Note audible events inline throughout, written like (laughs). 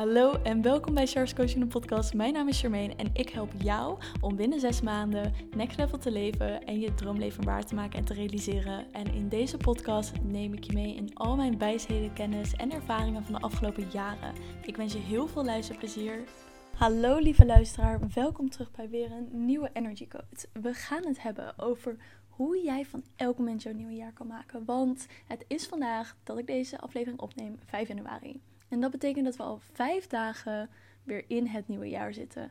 Hallo en welkom bij Charles Coaching podcast. Mijn naam is Charmaine en ik help jou om binnen zes maanden next level te leven en je droomleven waar te maken en te realiseren. En in deze podcast neem ik je mee in al mijn wijsheden, kennis en ervaringen van de afgelopen jaren. Ik wens je heel veel luisterplezier. Hallo lieve luisteraar, welkom terug bij weer een nieuwe Energy Code. We gaan het hebben over hoe jij van elk moment jouw nieuwe jaar kan maken. Want het is vandaag dat ik deze aflevering opneem, 5 januari. En dat betekent dat we al vijf dagen weer in het nieuwe jaar zitten.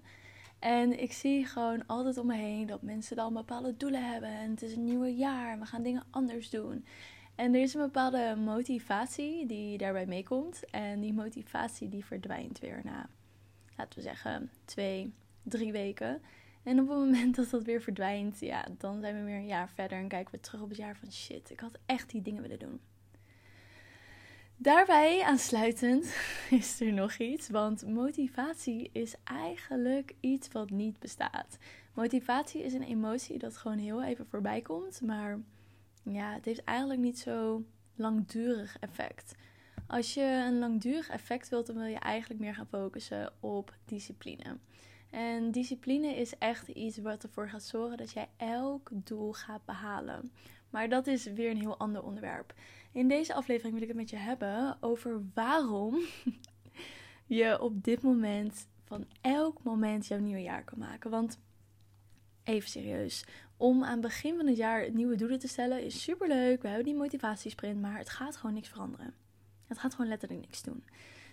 En ik zie gewoon altijd om me heen dat mensen dan bepaalde doelen hebben. En het is een nieuwe jaar we gaan dingen anders doen. En er is een bepaalde motivatie die daarbij meekomt. En die motivatie die verdwijnt weer na, laten we zeggen, twee, drie weken. En op het moment dat dat weer verdwijnt, ja, dan zijn we weer een jaar verder en kijken we terug op het jaar van shit, ik had echt die dingen willen doen. Daarbij aansluitend (laughs) is er nog iets, want motivatie is eigenlijk iets wat niet bestaat. Motivatie is een emotie dat gewoon heel even voorbij komt, maar ja, het heeft eigenlijk niet zo langdurig effect. Als je een langdurig effect wilt, dan wil je eigenlijk meer gaan focussen op discipline. En discipline is echt iets wat ervoor gaat zorgen dat jij elk doel gaat behalen. Maar dat is weer een heel ander onderwerp. In deze aflevering wil ik het met je hebben over waarom (laughs) je op dit moment van elk moment jouw nieuwe jaar kan maken. Want even serieus, om aan het begin van het jaar nieuwe doelen te stellen is superleuk. We hebben die motivatiesprint, maar het gaat gewoon niks veranderen. Het gaat gewoon letterlijk niks doen.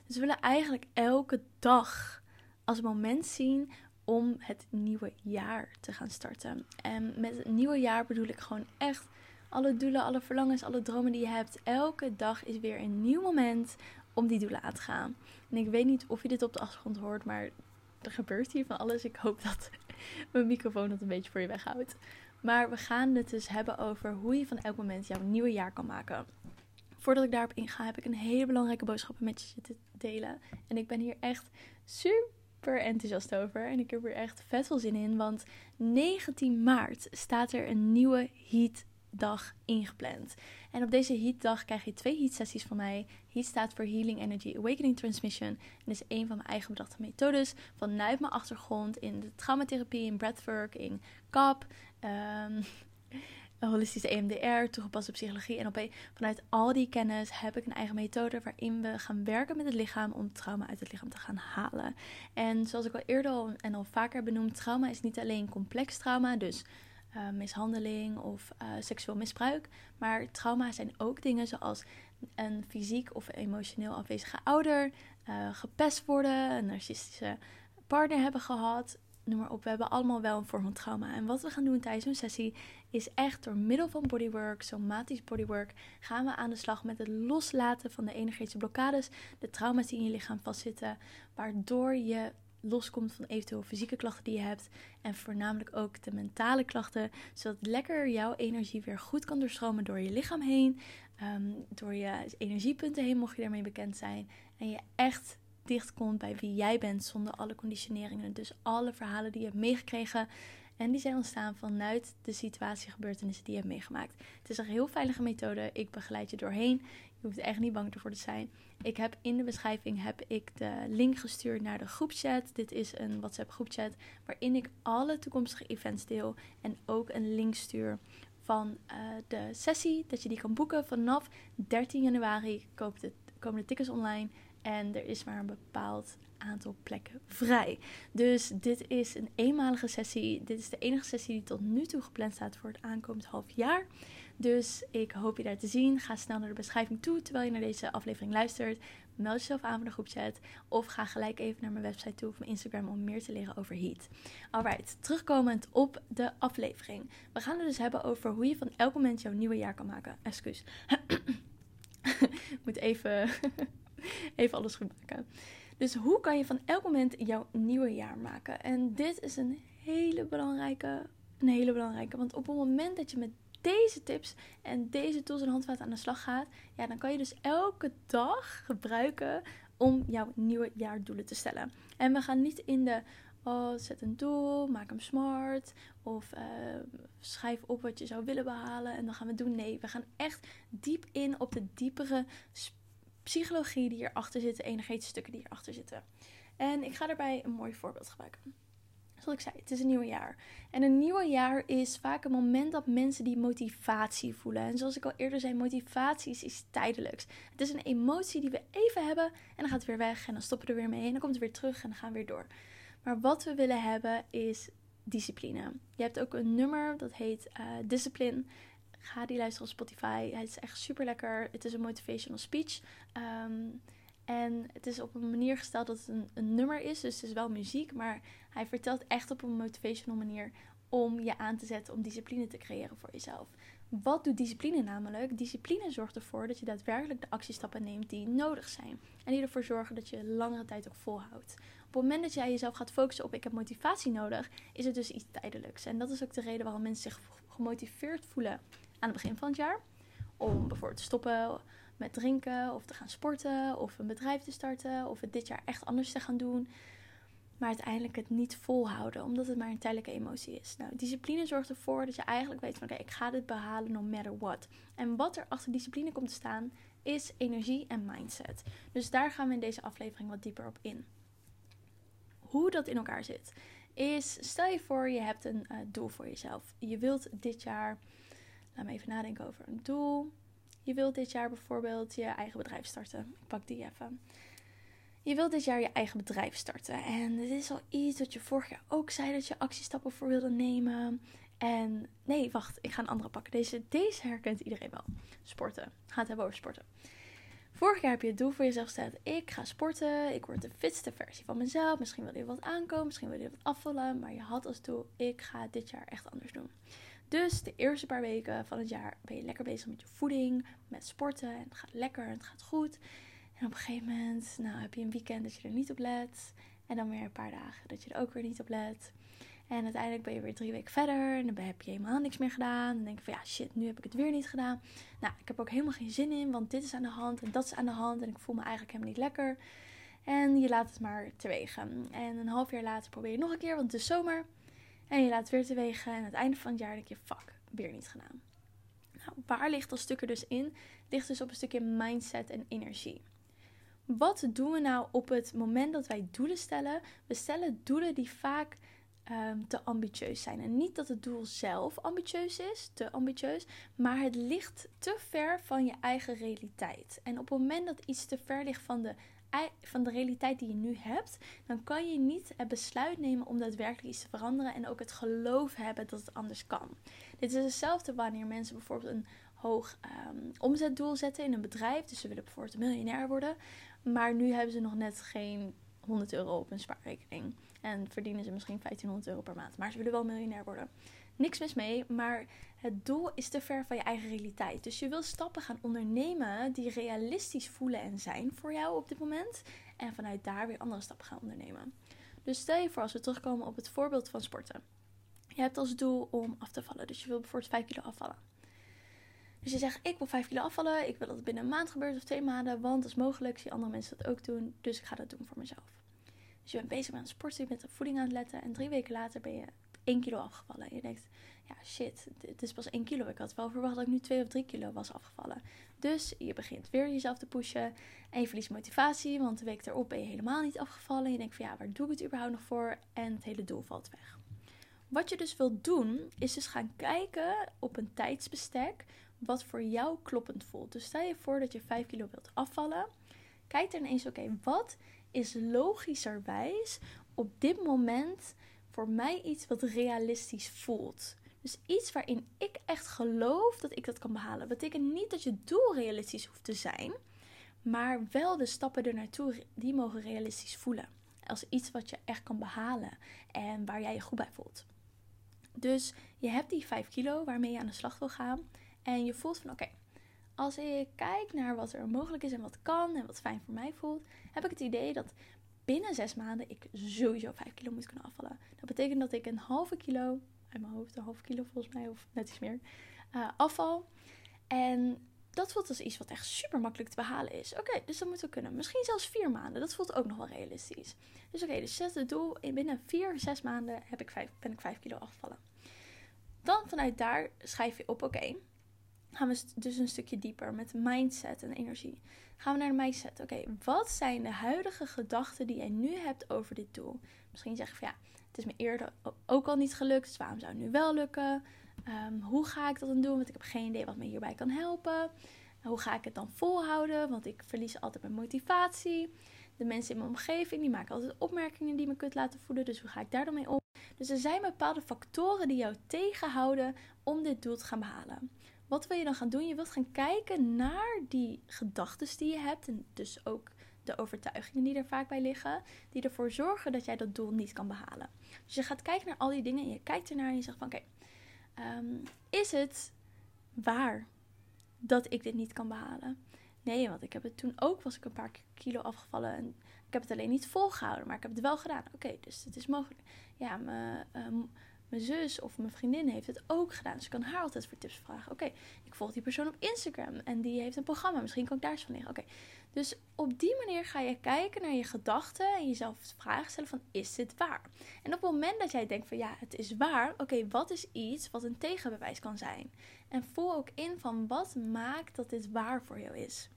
Dus we willen eigenlijk elke dag als moment zien om het nieuwe jaar te gaan starten. En met het nieuwe jaar bedoel ik gewoon echt alle doelen, alle verlangens, alle dromen die je hebt. Elke dag is weer een nieuw moment om die doelen aan te gaan. En ik weet niet of je dit op de achtergrond hoort, maar er gebeurt hier van alles. Ik hoop dat (laughs) mijn microfoon dat een beetje voor je weghoudt. Maar we gaan het dus hebben over hoe je van elk moment jouw nieuwe jaar kan maken. Voordat ik daarop inga, heb ik een hele belangrijke boodschap met je te delen. En ik ben hier echt super enthousiast over. En ik heb er echt vet veel zin in. Want 19 maart staat er een nieuwe Heat dag ingepland. En op deze heatdag krijg je twee heat sessies van mij. Heat staat voor Healing Energy Awakening Transmission. En is een van mijn eigen bedachte methodes vanuit mijn achtergrond in de traumatherapie, in breathwork, in CAP, holistische EMDR, toegepaste psychologie. En op, vanuit al die kennis heb ik een eigen methode waarin we gaan werken met het lichaam om trauma uit het lichaam te gaan halen. En zoals ik al eerder al en al vaker benoemd, trauma is niet alleen complex trauma, dus uh, mishandeling of uh, seksueel misbruik. Maar trauma zijn ook dingen zoals een fysiek of emotioneel afwezige ouder, uh, gepest worden, een narcistische partner hebben gehad. Noem maar op, we hebben allemaal wel een vorm van trauma. En wat we gaan doen tijdens een sessie is echt door middel van bodywork, somatisch bodywork, gaan we aan de slag met het loslaten van de energetische blokkades, de trauma's die in je lichaam vastzitten, waardoor je loskomt van eventueel fysieke klachten die je hebt. En voornamelijk ook de mentale klachten. Zodat lekker jouw energie weer goed kan doorstromen door je lichaam heen. Ehm, door je energiepunten heen, mocht je daarmee bekend zijn. En je echt dicht komt bij wie jij bent zonder alle conditioneringen. Dus alle verhalen die je hebt meegekregen. En die zijn ontstaan vanuit de situatie, gebeurtenissen die je hebt meegemaakt. Het is een heel veilige methode. Ik begeleid je doorheen. Je hoeft echt niet bang ervoor te zijn. Ik heb in de beschrijving heb ik de link gestuurd naar de groepchat. Dit is een WhatsApp groepchat waarin ik alle toekomstige events deel en ook een link stuur van uh, de sessie dat je die kan boeken vanaf 13 januari komen de, komen de tickets online en er is maar een bepaald aantal plekken vrij. Dus dit is een eenmalige sessie. Dit is de enige sessie die tot nu toe gepland staat voor het aankomend half jaar. Dus ik hoop je daar te zien. Ga snel naar de beschrijving toe terwijl je naar deze aflevering luistert. Meld jezelf aan voor de groepchat. Of ga gelijk even naar mijn website toe of mijn Instagram om meer te leren over Heat. Alright, terugkomend op de aflevering. We gaan het dus hebben over hoe je van elk moment jouw nieuwe jaar kan maken. Excuus. (coughs) ik moet even, (laughs) even alles goed maken. Dus hoe kan je van elk moment jouw nieuwe jaar maken? En dit is een hele belangrijke, een hele belangrijke. Want op het moment dat je met deze tips en deze tools en handvaten aan de slag gaat, ja, dan kan je dus elke dag gebruiken om jouw nieuwe jaardoelen te stellen. En we gaan niet in de oh, zet een doel, maak hem smart of uh, schrijf op wat je zou willen behalen en dan gaan we doen. Nee, we gaan echt diep in op de diepere psychologie die hierachter zit, de energetische stukken die hierachter zitten. En ik ga daarbij een mooi voorbeeld gebruiken. Zoals ik zei, het is een nieuw jaar. En een nieuw jaar is vaak een moment dat mensen die motivatie voelen. En zoals ik al eerder zei, motivatie is tijdelijks. Het is een emotie die we even hebben en dan gaat het weer weg en dan stoppen we er weer mee en dan komt het weer terug en dan gaan we weer door. Maar wat we willen hebben is discipline. Je hebt ook een nummer dat heet uh, Discipline. Ga die luisteren op Spotify. Het is echt super lekker. Het is een motivational speech. Um, en het is op een manier gesteld dat het een, een, nummer is. Dus het is wel muziek. Maar hij vertelt echt op een motivational manier om je aan te zetten om discipline te creëren voor jezelf. Wat doet discipline namelijk? Discipline zorgt ervoor dat je daadwerkelijk de actiestappen neemt die nodig zijn. En die ervoor zorgen dat je langere tijd ook volhoudt. Op het moment dat jij jezelf gaat focussen op ik heb motivatie nodig, is het dus iets tijdelijks. En dat is ook de reden waarom mensen zich gemotiveerd voelen aan het begin van het jaar. Om bijvoorbeeld te stoppen met drinken of te gaan sporten of een bedrijf te starten of het dit jaar echt anders te gaan doen. Maar uiteindelijk het niet volhouden, omdat het maar een tijdelijke emotie is. Nou, discipline zorgt ervoor dat je eigenlijk weet van oké, ik ga dit behalen no matter what. En wat er achter discipline komt te staan, is energie en mindset. Dus daar gaan we in deze aflevering wat dieper op in. Hoe dat in elkaar zit, is stel je voor je hebt een uh, doel voor jezelf. Je wilt dit jaar, laat me even nadenken over een doel. Je wilt dit jaar bijvoorbeeld je eigen bedrijf starten. Ik pak die even. Je wilt dit jaar je eigen bedrijf starten. En dit is al iets dat je vorig jaar ook zei dat je actiestappen voor wilde nemen. En nee, wacht, ik ga een andere pakken. Deze, deze herkent iedereen wel. Sporten. Ga het hebben over sporten. Vorig jaar heb je het doel voor jezelf gesteld. Ik ga sporten. Ik word de fitste versie van mezelf. Misschien wil je wat aankomen. Misschien wil je wat afvallen. Maar je had als doel. Ik ga dit jaar echt anders doen. Dus de eerste paar weken van het jaar ben je lekker bezig met je voeding, met sporten. En het gaat lekker en het gaat goed. En op een gegeven moment nou, heb je een weekend dat je er niet op let. En dan weer een paar dagen dat je er ook weer niet op let. En uiteindelijk ben je weer drie weken verder. En dan heb je helemaal niks meer gedaan. Dan denk je van ja, shit, nu heb ik het weer niet gedaan. Nou, ik heb ook helemaal geen zin in, want dit is aan de hand en dat is aan de hand. En ik voel me eigenlijk helemaal niet lekker. En je laat het maar te wegen. En een half jaar later probeer je nog een keer, want het is zomer. En je laat weer te wegen. En aan het einde van het jaar denk je, fuck, weer niet gedaan. Nou, waar ligt dat stuk er dus in? Ligt dus op een stukje mindset en energie. Wat doen we nou op het moment dat wij doelen stellen? We stellen doelen die vaak ehm, te ambitieus zijn. En niet dat het doel zelf ambitieus is, te ambitieus, maar het ligt te ver van je eigen realiteit. En op het moment dat iets te ver ligt van de van de realiteit die je nu hebt, dan kan je niet het besluit nemen om daadwerkelijk iets te veranderen en ook het geloof hebben dat het anders kan. Dit is hetzelfde wanneer mensen bijvoorbeeld een hoog um, omzetdoel zetten in een bedrijf. Dus ze willen bijvoorbeeld miljonair worden, maar nu hebben ze nog net geen 100 euro op een spaarrekening. En verdienen ze misschien 1500 euro per maand. Maar ze willen wel miljonair worden. Niks mis mee, maar het doel is te ver van je eigen realiteit. Dus je wil stappen gaan ondernemen die realistisch voelen en zijn voor jou op dit moment. En vanuit daar weer andere stappen gaan ondernemen. Dus stel je voor als we terugkomen op het voorbeeld van sporten. Je hebt als doel om af te vallen. Dus je wil bijvoorbeeld 5 kilo afvallen. Dus je zegt, ik wil 5 kilo afvallen. Ik wil dat het binnen een maand gebeurt of twee maanden. Want is mogelijk. Zie andere mensen dat ook doen. Dus ik ga dat doen voor mezelf. Dus je bent bezig met sporten, je bent op voeding aan het letten. En drie weken later ben je 1 kilo afgevallen. En je denkt, ja shit, het is pas 1 kilo. Ik had wel verwacht dat ik nu 2 of 3 kilo was afgevallen. Dus je begint weer jezelf te pushen. En je verliest motivatie, want de week erop ben je helemaal niet afgevallen. Je denkt van ja, waar doe ik het überhaupt nog voor? En het hele doel valt weg. Wat je dus wilt doen, is dus gaan kijken op een tijdsbestek wat voor jou kloppend voelt. Dus stel je voor dat je 5 kilo wilt afvallen. Kijk dan eens, oké, wat is logischerwijs op dit moment voor mij iets wat realistisch voelt. Dus iets waarin ik echt geloof dat ik dat kan behalen. Betekent niet dat je doel realistisch hoeft te zijn, maar wel de stappen er naartoe die mogen realistisch voelen. Als iets wat je echt kan behalen en waar jij je goed bij voelt. Dus je hebt die 5 kilo waarmee je aan de slag wil gaan. En je voelt van oké, als ik kijk naar wat er mogelijk is en wat kan en wat fijn voor mij voelt, heb ik het idee dat binnen zes maanden ik sowieso 5 kilo moet kunnen afvallen. Dat betekent dat ik een halve kilo, uit mijn hoofd een halve kilo volgens mij, of net iets meer, uh, afval. En dat voelt als iets wat echt super makkelijk te behalen is. Oké, dus dat moet we kunnen. Misschien zelfs vier maanden. Dat voelt ook nog wel realistisch. Dus oké, dus zet het doel. In binnen vier, zes maanden heb ik vijf, ben ik 5 kilo afgevallen. Dan vanuit daar schrijf je op, oké, gaan we dus een stukje dieper met mindset en energie. Gaan we naar de mindset. Oké, wat zijn de huidige gedachten die jij nu hebt over dit doel? Misschien zeg je van ja, het is me eerder ook al niet gelukt, dus waarom zou het nu wel lukken? Ehm, hoe ga ik dat dan doen? Want ik heb geen idee wat me hierbij kan helpen. Hoe ga ik het dan volhouden? Want ik verlies altijd mijn motivatie. De mensen in mijn omgeving die maken altijd opmerkingen die me kut laten voelen. Dus hoe ga ik daar dan mee om? Dus er zijn bepaalde factoren die jou tegenhouden om dit doel te gaan behalen. Wat wil je dan gaan doen? Je wilt gaan kijken naar die gedachten die je hebt. En dus ook de overtuigingen die er vaak bij liggen. Die ervoor zorgen dat jij dat doel niet kan behalen. Dus je gaat kijken naar al die dingen en je kijkt ernaar en je zegt van oké, ehm, is het waar dat ik dit niet kan behalen? Nee, want ik heb het toen ook, was ik een paar kilo afgevallen. En ik heb het alleen niet volgehouden, maar ik heb het wel gedaan. Oké, dus het is mogelijk. Ja, mijn, ehm, mijn zus of mijn vriendin heeft het ook gedaan. Dus kan haar altijd voor tips vragen. Oké, ik volg die persoon op Instagram en die heeft een programma. Misschien kan ik daar eens van leren. Oké, dus op die manier ga je kijken naar je gedachten en jezelf vragen stellen van is dit waar? En op het moment dat jij denkt van ja, het is waar. Oké, wat is iets wat een tegenbewijs kan zijn? En voel ook in van wat maakt dat dit waar voor jou is.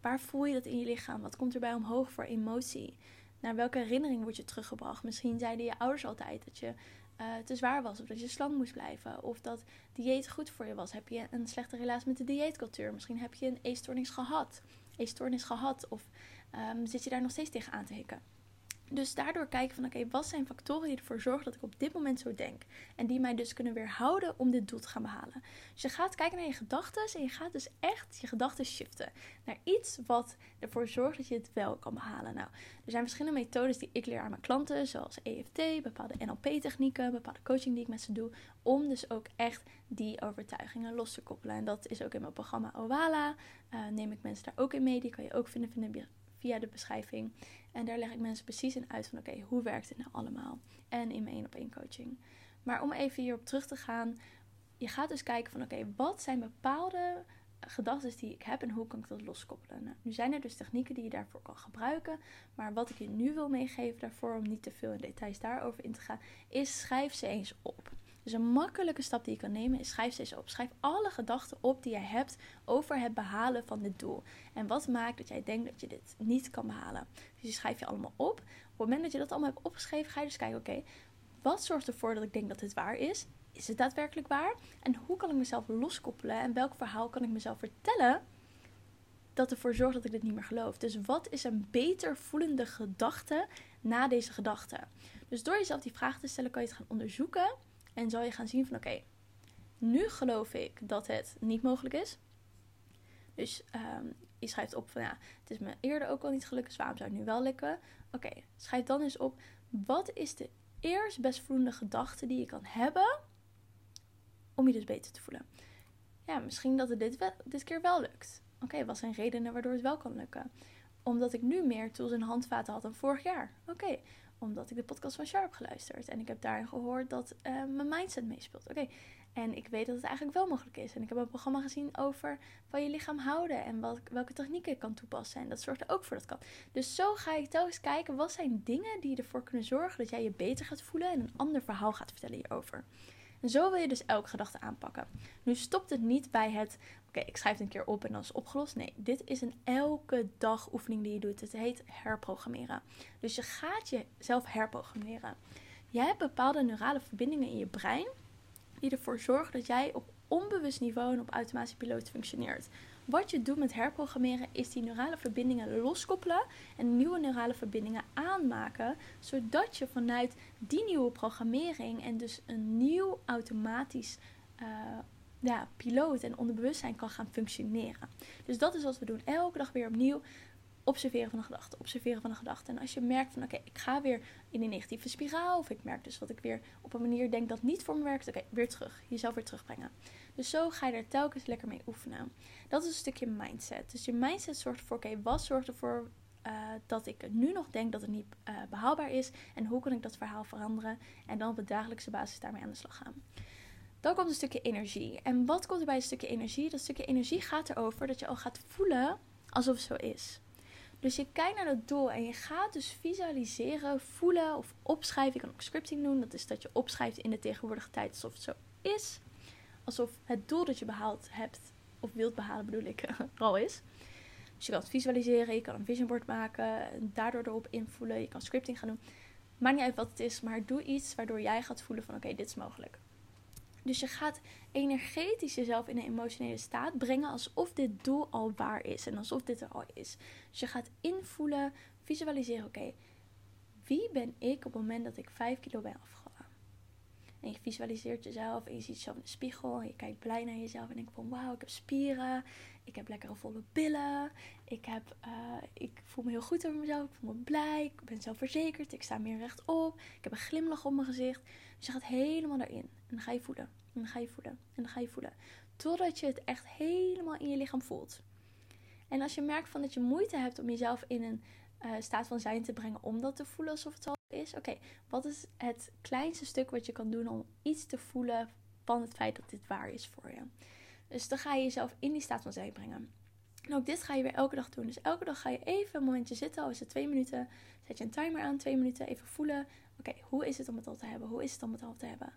Waar voel je dat in je lichaam? Wat komt erbij omhoog voor emotie? Naar welke herinnering word je teruggebracht? Misschien zeiden je ouders altijd dat je uh, te zwaar was of dat je slank moest blijven of dat dieet goed voor je was. Heb je een slechte relatie met de dieetcultuur? Misschien heb je een eetstoornis gehad, eetstoornis gehad of um, zit je daar nog steeds tegen aan te hikken. Dus daardoor kijken van oké, wat zijn factoren die ervoor zorgen dat ik op dit moment zo denk. En die mij dus kunnen weerhouden om dit doel te gaan behalen. Dus je gaat kijken naar je gedachten en je gaat dus echt je gedachten shiften. Naar iets wat ervoor zorgt dat je het wel kan behalen. Nou, er zijn verschillende methodes die ik leer aan mijn klanten. Zoals EFT, bepaalde NLP technieken, bepaalde coaching die ik met ze doe. Om dus ook echt die overtuigingen los te koppelen. En dat is ook in mijn programma Owala. Uh, neem ik mensen daar ook in mee. Die kan je ook vinden, vinden via de beschrijving. En daar leg ik mensen precies in uit van oké, hoe werkt het nou allemaal? En in mijn één op één coaching. Maar om even hierop terug te gaan, je gaat dus kijken van oké, wat zijn bepaalde gedachten die ik heb en hoe kan ik dat loskoppelen? Nou, nu zijn er dus technieken die je daarvoor kan gebruiken. Maar wat ik je nu wil meegeven daarvoor, om niet te veel in details daarover in te gaan, is schrijf ze eens op. Dus een makkelijke stap die je kan nemen is schrijf ze eens op. Schrijf alle gedachten op die jij hebt over het behalen van dit doel. En wat maakt dat jij denkt dat je dit niet kan behalen. Dus die schrijf je allemaal op. Op het moment dat je dat allemaal hebt opgeschreven, ga je dus kijken, oké, wat zorgt ervoor dat ik denk dat dit waar is? Is het daadwerkelijk waar? En hoe kan ik mezelf loskoppelen? En welk verhaal kan ik mezelf vertellen dat ervoor zorgt dat ik dit niet meer geloof? Dus wat is een beter voelende gedachte na deze gedachte? Dus door jezelf die vraag te stellen, kan je het gaan onderzoeken. En zal je gaan zien van oké, nu geloof ik dat het niet mogelijk is. Dus um, je schrijft op van ja, het is me eerder ook al niet gelukt, dus waarom zou het nu wel lukken? Oké, schrijf dan eens op, wat is de eerst best voelende gedachte die je kan hebben om je dus beter te voelen? Ja, misschien dat het dit, keer wel lukt. Oké, wat zijn redenen waardoor het wel kan lukken? Omdat ik nu meer tools en handvaten had dan vorig jaar. Oké, omdat ik de podcast van Sharp geluisterd. En ik heb daarin gehoord dat uh, mijn mindset meespeelt. Oké, en ik weet dat het eigenlijk wel mogelijk is. En ik heb een programma gezien over van je lichaam houden en welke technieken ik kan toepassen. En dat zorgt er ook voor dat kan. Dus zo ga ik telkens kijken wat zijn dingen die ervoor kunnen zorgen dat jij je beter gaat voelen en een ander verhaal gaat vertellen hierover. En zo wil je dus elke gedachte aanpakken. Nu stopt het niet bij het, oké, ik schrijf het een keer op en dan is het opgelost. Nee, dit is een elke dag oefening die je doet. Het heet herprogrammeren. Dus je gaat jezelf herprogrammeren. Jij hebt bepaalde neurale verbindingen in je brein die ervoor zorgen dat jij op onbewust niveau en op automatische piloot functioneert. Wat je doet met herprogrammeren is die neurale verbindingen loskoppelen en nieuwe neurale verbindingen aanmaken, zodat je vanuit die nieuwe programmering en dus een nieuw automatisch uh, ja, piloot en onderbewustzijn kan gaan functioneren. Dus dat is wat we doen. Elke dag weer opnieuw observeren van een gedachte, observeren van een gedachte. En als je merkt van oké, ik ga weer in een negatieve spiraal, of ik merk dus dat ik weer op een manier denk dat niet voor me werkt, oké, weer terug, jezelf weer terugbrengen. Dus zo ga je er telkens lekker mee oefenen. Dat is een stukje mindset. Dus je mindset zorgt ervoor, oké, wat zorgt ervoor uh, dat ik nu nog denk dat het niet uh, behaalbaar is en hoe kan ik dat verhaal veranderen en dan op de dagelijkse basis daarmee aan de slag gaan. Dan komt een stukje energie. En wat komt er bij een stukje energie? Dat stukje energie gaat erover dat je al gaat voelen alsof het zo is. Dus je kijkt naar dat doel en je gaat dus visualiseren, voelen of opschrijven. Je kan ook scripting doen. Dat is dat je opschrijft in de tegenwoordige tijd alsof het zo is. Alsof het doel dat je behaald hebt of wilt behalen bedoel ik, (laughs) al is. Dus je kan het visualiseren, je kan een vision board maken, daardoor erop invoelen, je kan scripting gaan doen. Maakt niet uit wat het is, maar doe iets waardoor jij gaat voelen van oké, dit is mogelijk. Dus je gaat energetisch jezelf in een emotionele staat brengen alsof dit doel al waar is en alsof dit er al is. Dus je gaat invoelen, visualiseren, oké, wie ben ik op het moment dat ik 5 kilo ben afgevallen? En je visualiseert jezelf en je ziet jezelf in de spiegel en je kijkt blij naar jezelf en denkt van wauw, ik heb spieren, ik heb lekkere volle billen, ik, heb, uh, ik voel me heel goed over mezelf, ik voel me blij, ik ben zelfverzekerd, ik sta meer rechtop, ik heb een glimlach op mijn gezicht. Dus je gaat helemaal daarin en dan ga je voelen en dan ga je voelen en dan ga je voelen. Totdat je het echt helemaal in je lichaam voelt. En als je merkt van dat je moeite hebt om jezelf in een uh, staat van zijn te brengen om dat te voelen alsof het al is. Oké, wat is het kleinste stuk wat je kan doen om iets te voelen van het feit dat dit waar is voor je? Dus dan ga je jezelf in die staat van zijn brengen. En ook dit ga je weer elke dag doen. Dus elke dag ga je even een momentje zitten, al is het twee minuten. Zet je een timer aan, twee minuten, even voelen. Oké, hoe is het om het al te hebben? Hoe is het om het al te hebben?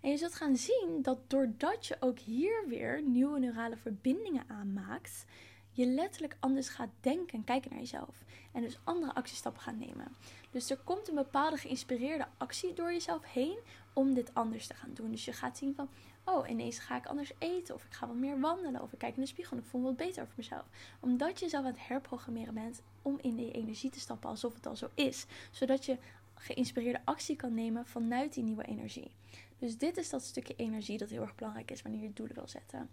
En je zult gaan zien dat doordat je ook hier weer nieuwe neurale verbindingen aanmaakt, je letterlijk anders gaat denken en kijken naar jezelf. En dus andere actiestappen gaan nemen. Dus er komt een bepaalde geïnspireerde actie door jezelf heen om dit anders te gaan doen. Dus je gaat zien van, oh, ineens ga ik anders eten. Of ik ga wat meer wandelen. Of ik kijk in de spiegel en ik voel me wat beter over mezelf. Omdat je jezelf aan het herprogrammeren bent om in die energie te stappen alsof het al zo is. Zodat je geïnspireerde actie kan nemen vanuit die nieuwe energie. Dus dit is dat stukje energie dat heel erg belangrijk is wanneer je doelen wil zetten.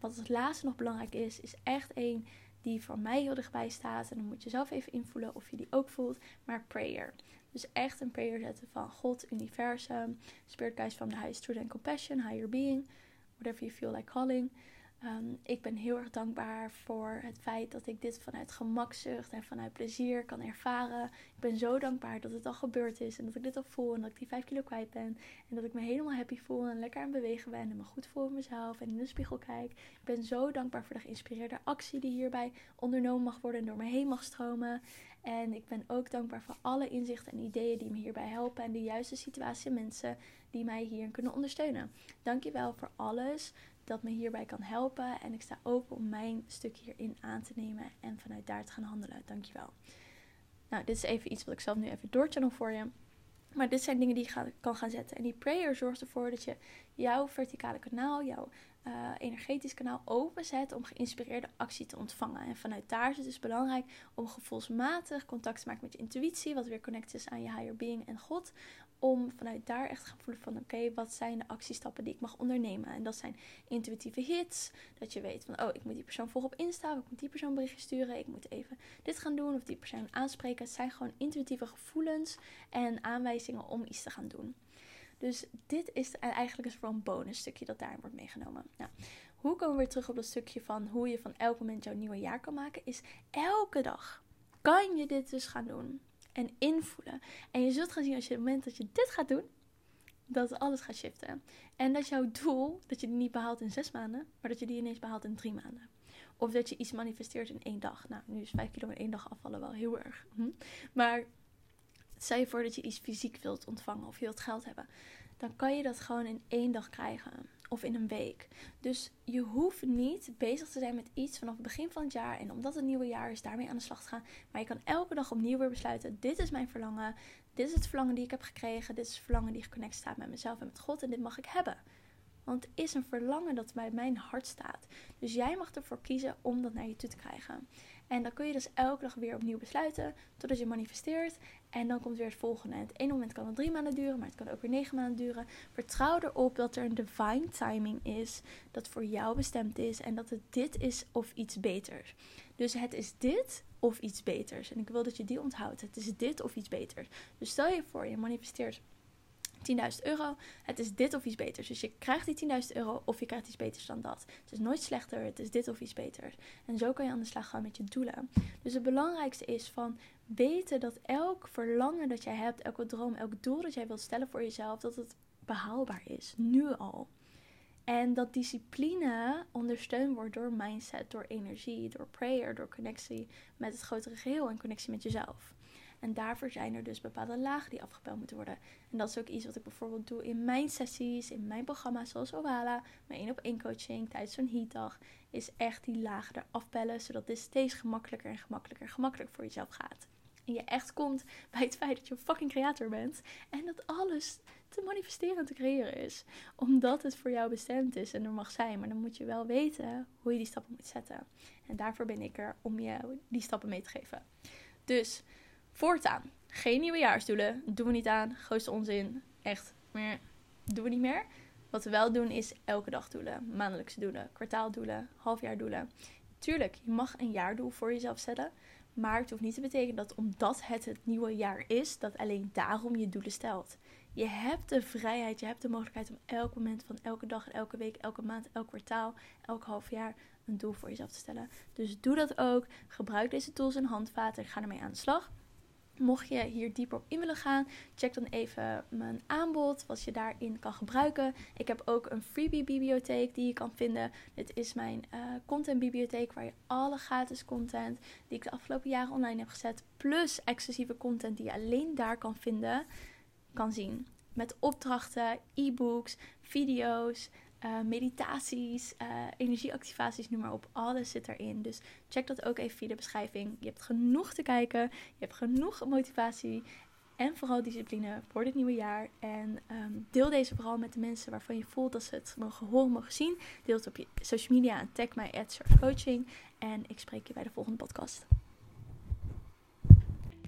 Wat het laatste nog belangrijk is, is echt één die voor mij heel dichtbij staat. En dan moet je zelf even invoelen of je die ook voelt. Maar prayer. Dus echt een prayer zetten van God, universum, spirit guides from the highest truth and compassion, higher being, whatever you feel like calling. Ehm, ik ben heel erg dankbaar voor het feit dat ik dit vanuit gemakzucht en vanuit plezier kan ervaren. Ik ben zo dankbaar dat het al gebeurd is en dat ik dit al voel en dat ik die 5 kilo kwijt ben. En dat ik me helemaal happy voel en lekker aan het bewegen ben en me goed voel in mezelf en in de spiegel kijk. Ik ben zo dankbaar voor de geïnspireerde actie die hierbij ondernomen mag worden en door me heen mag stromen. En ik ben ook dankbaar voor alle inzichten en ideeën die me hierbij helpen en de juiste situatie en mensen die mij hierin kunnen ondersteunen. Dankjewel voor alles dat me hierbij kan helpen. En ik sta open om mijn stuk hierin aan te nemen en vanuit daar te gaan handelen. Dankjewel. Nou, dit is even iets wat ik zelf nu even doorchannel voor je. Maar dit zijn dingen die je kan gaan zetten. En die prayer zorgt ervoor dat je jouw verticale kanaal, jouw uh, energetisch kanaal openzet om geïnspireerde actie te ontvangen. En vanuit daar is het dus belangrijk om gevoelsmatig contact te maken met je intuïtie, wat weer connect is aan je higher being en God, om vanuit daar echt te gaan voelen van oké, wat zijn de actiestappen die ik mag ondernemen. En dat zijn intuïtieve hits, dat je weet van oh, ik moet die persoon volgen op Insta, ik moet die persoon berichtje sturen, ik moet even dit gaan doen of die persoon aanspreken. Het zijn gewoon intuïtieve gevoelens en aanwijzingen om iets te gaan doen. Dus dit is eigenlijk een een bonus stukje dat daarin wordt meegenomen. Nou, hoe komen we weer terug op dat stukje van hoe je van elk moment jouw nieuwe jaar kan maken? Is elke dag kan je dit dus gaan doen en invoelen. En je zult gaan zien als je het moment dat je dit gaat doen, dat alles gaat shiften. En dat jouw doel, dat je die niet behaalt in zes maanden, maar dat je die ineens behaalt in drie maanden. Of dat je iets manifesteert in één dag. Nou, nu is vijf kilo in één dag afvallen wel heel erg. Hm? Maar stel je voor dat je iets fysiek wilt ontvangen of je wilt geld hebben. Dan kan je dat gewoon in één dag krijgen of in een week. Dus je hoeft niet bezig te zijn met iets vanaf het begin van het jaar. En omdat het nieuwe jaar is, daarmee aan de slag te gaan. Maar je kan elke dag opnieuw weer besluiten: dit is mijn verlangen. Dit is het verlangen die ik heb gekregen. Dit is het verlangen die geconnect staat met mezelf en met God. En dit mag ik hebben. Want het is een verlangen dat bij mijn hart staat. Dus jij mag ervoor kiezen om dat naar je toe te krijgen. En dan kun je dus elke dag weer opnieuw besluiten totdat je manifesteert. En dan komt weer het volgende. En het ene moment kan het drie maanden duren, maar het kan ook weer negen maanden duren. Vertrouw erop dat er een divine timing is dat voor jou bestemd is. En dat het dit is of iets beters. Dus het is dit of iets beters. En ik wil dat je die onthoudt. Het is dit of iets beters. Dus stel je voor, je manifesteert 10.000 euro. Het is dit of iets beters. Dus je krijgt die 10.000 euro of je krijgt iets beters dan dat. Het is nooit slechter, het is dit of iets beters. En zo kan je aan de slag gaan met je doelen. Dus het belangrijkste is van weten dat elk verlangen dat jij hebt, elke droom, elk doel dat jij wilt stellen voor jezelf, dat het behaalbaar is. Nu al. En dat discipline ondersteund wordt door mindset, door energie, door prayer, door connectie met het grotere geheel en connectie met jezelf. En daarvoor zijn er dus bepaalde lagen die afgepeld moeten worden. En dat is ook iets wat ik bijvoorbeeld doe in mijn sessies, in mijn programma's zoals Owala, mijn één op één coaching tijdens zo'n heatdag. is echt die lagen eraf bellen, zodat dit steeds gemakkelijker en gemakkelijker en gemakkelijker voor jezelf gaat. En je echt komt bij het feit dat je een fucking creator bent. En dat alles te manifesteren en te creëren is. Omdat het voor jou bestemd is en er mag zijn. Maar dan moet je wel weten hoe je die stappen moet zetten. En daarvoor ben ik er om je die stappen mee te geven. Dus voortaan, geen nieuwejaarsdoelen. Doen we niet aan. Grootste onzin. Echt, meer doen we niet meer. Wat we wel doen is elke dag doelen. Maandelijkse doelen, kwartaaldoelen, halfjaardoelen. Tuurlijk, je mag een jaardoel voor jezelf zetten. Maar het hoeft niet te betekenen dat omdat het het nieuwe jaar is, dat alleen daarom je doelen stelt. Je hebt de vrijheid, je hebt de mogelijkheid om elk moment van elke dag, elke week, elke maand, elk kwartaal, elk half jaar een doel voor jezelf te stellen. Dus doe dat ook. Gebruik deze tools en handvaten en ga ermee aan de slag. Mocht je hier dieper op in willen gaan, check dan even mijn aanbod, wat je daarin kan gebruiken. Ik heb ook een freebie-bibliotheek die je kan vinden. Dit is mijn uh, contentbibliotheek waar je alle gratis content die ik de afgelopen jaren online heb gezet, plus exclusieve content die je alleen daar kan vinden, kan zien. Met opdrachten, e-books, video's, uh, meditaties, uh, energieactivaties, noem maar op. Alles zit erin. Dus check dat ook even via de beschrijving. Je hebt genoeg te kijken. Je hebt genoeg motivatie. En vooral discipline voor dit nieuwe jaar. En um, deel deze vooral met de mensen waarvan je voelt dat ze het mogen horen, mogen zien. Deel het op je social media en tag mij at Coaching. En ik spreek je bij de volgende podcast.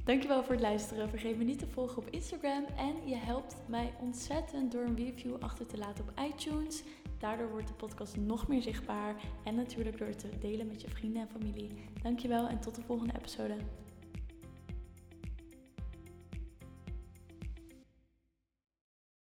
Dankjewel voor het luisteren. Vergeet me niet te volgen op Instagram. En je helpt mij ontzettend door een review achter te laten op iTunes. Daardoor wordt de podcast nog meer zichtbaar. En natuurlijk door het te delen met je vrienden en familie. Dankjewel en tot de volgende episode.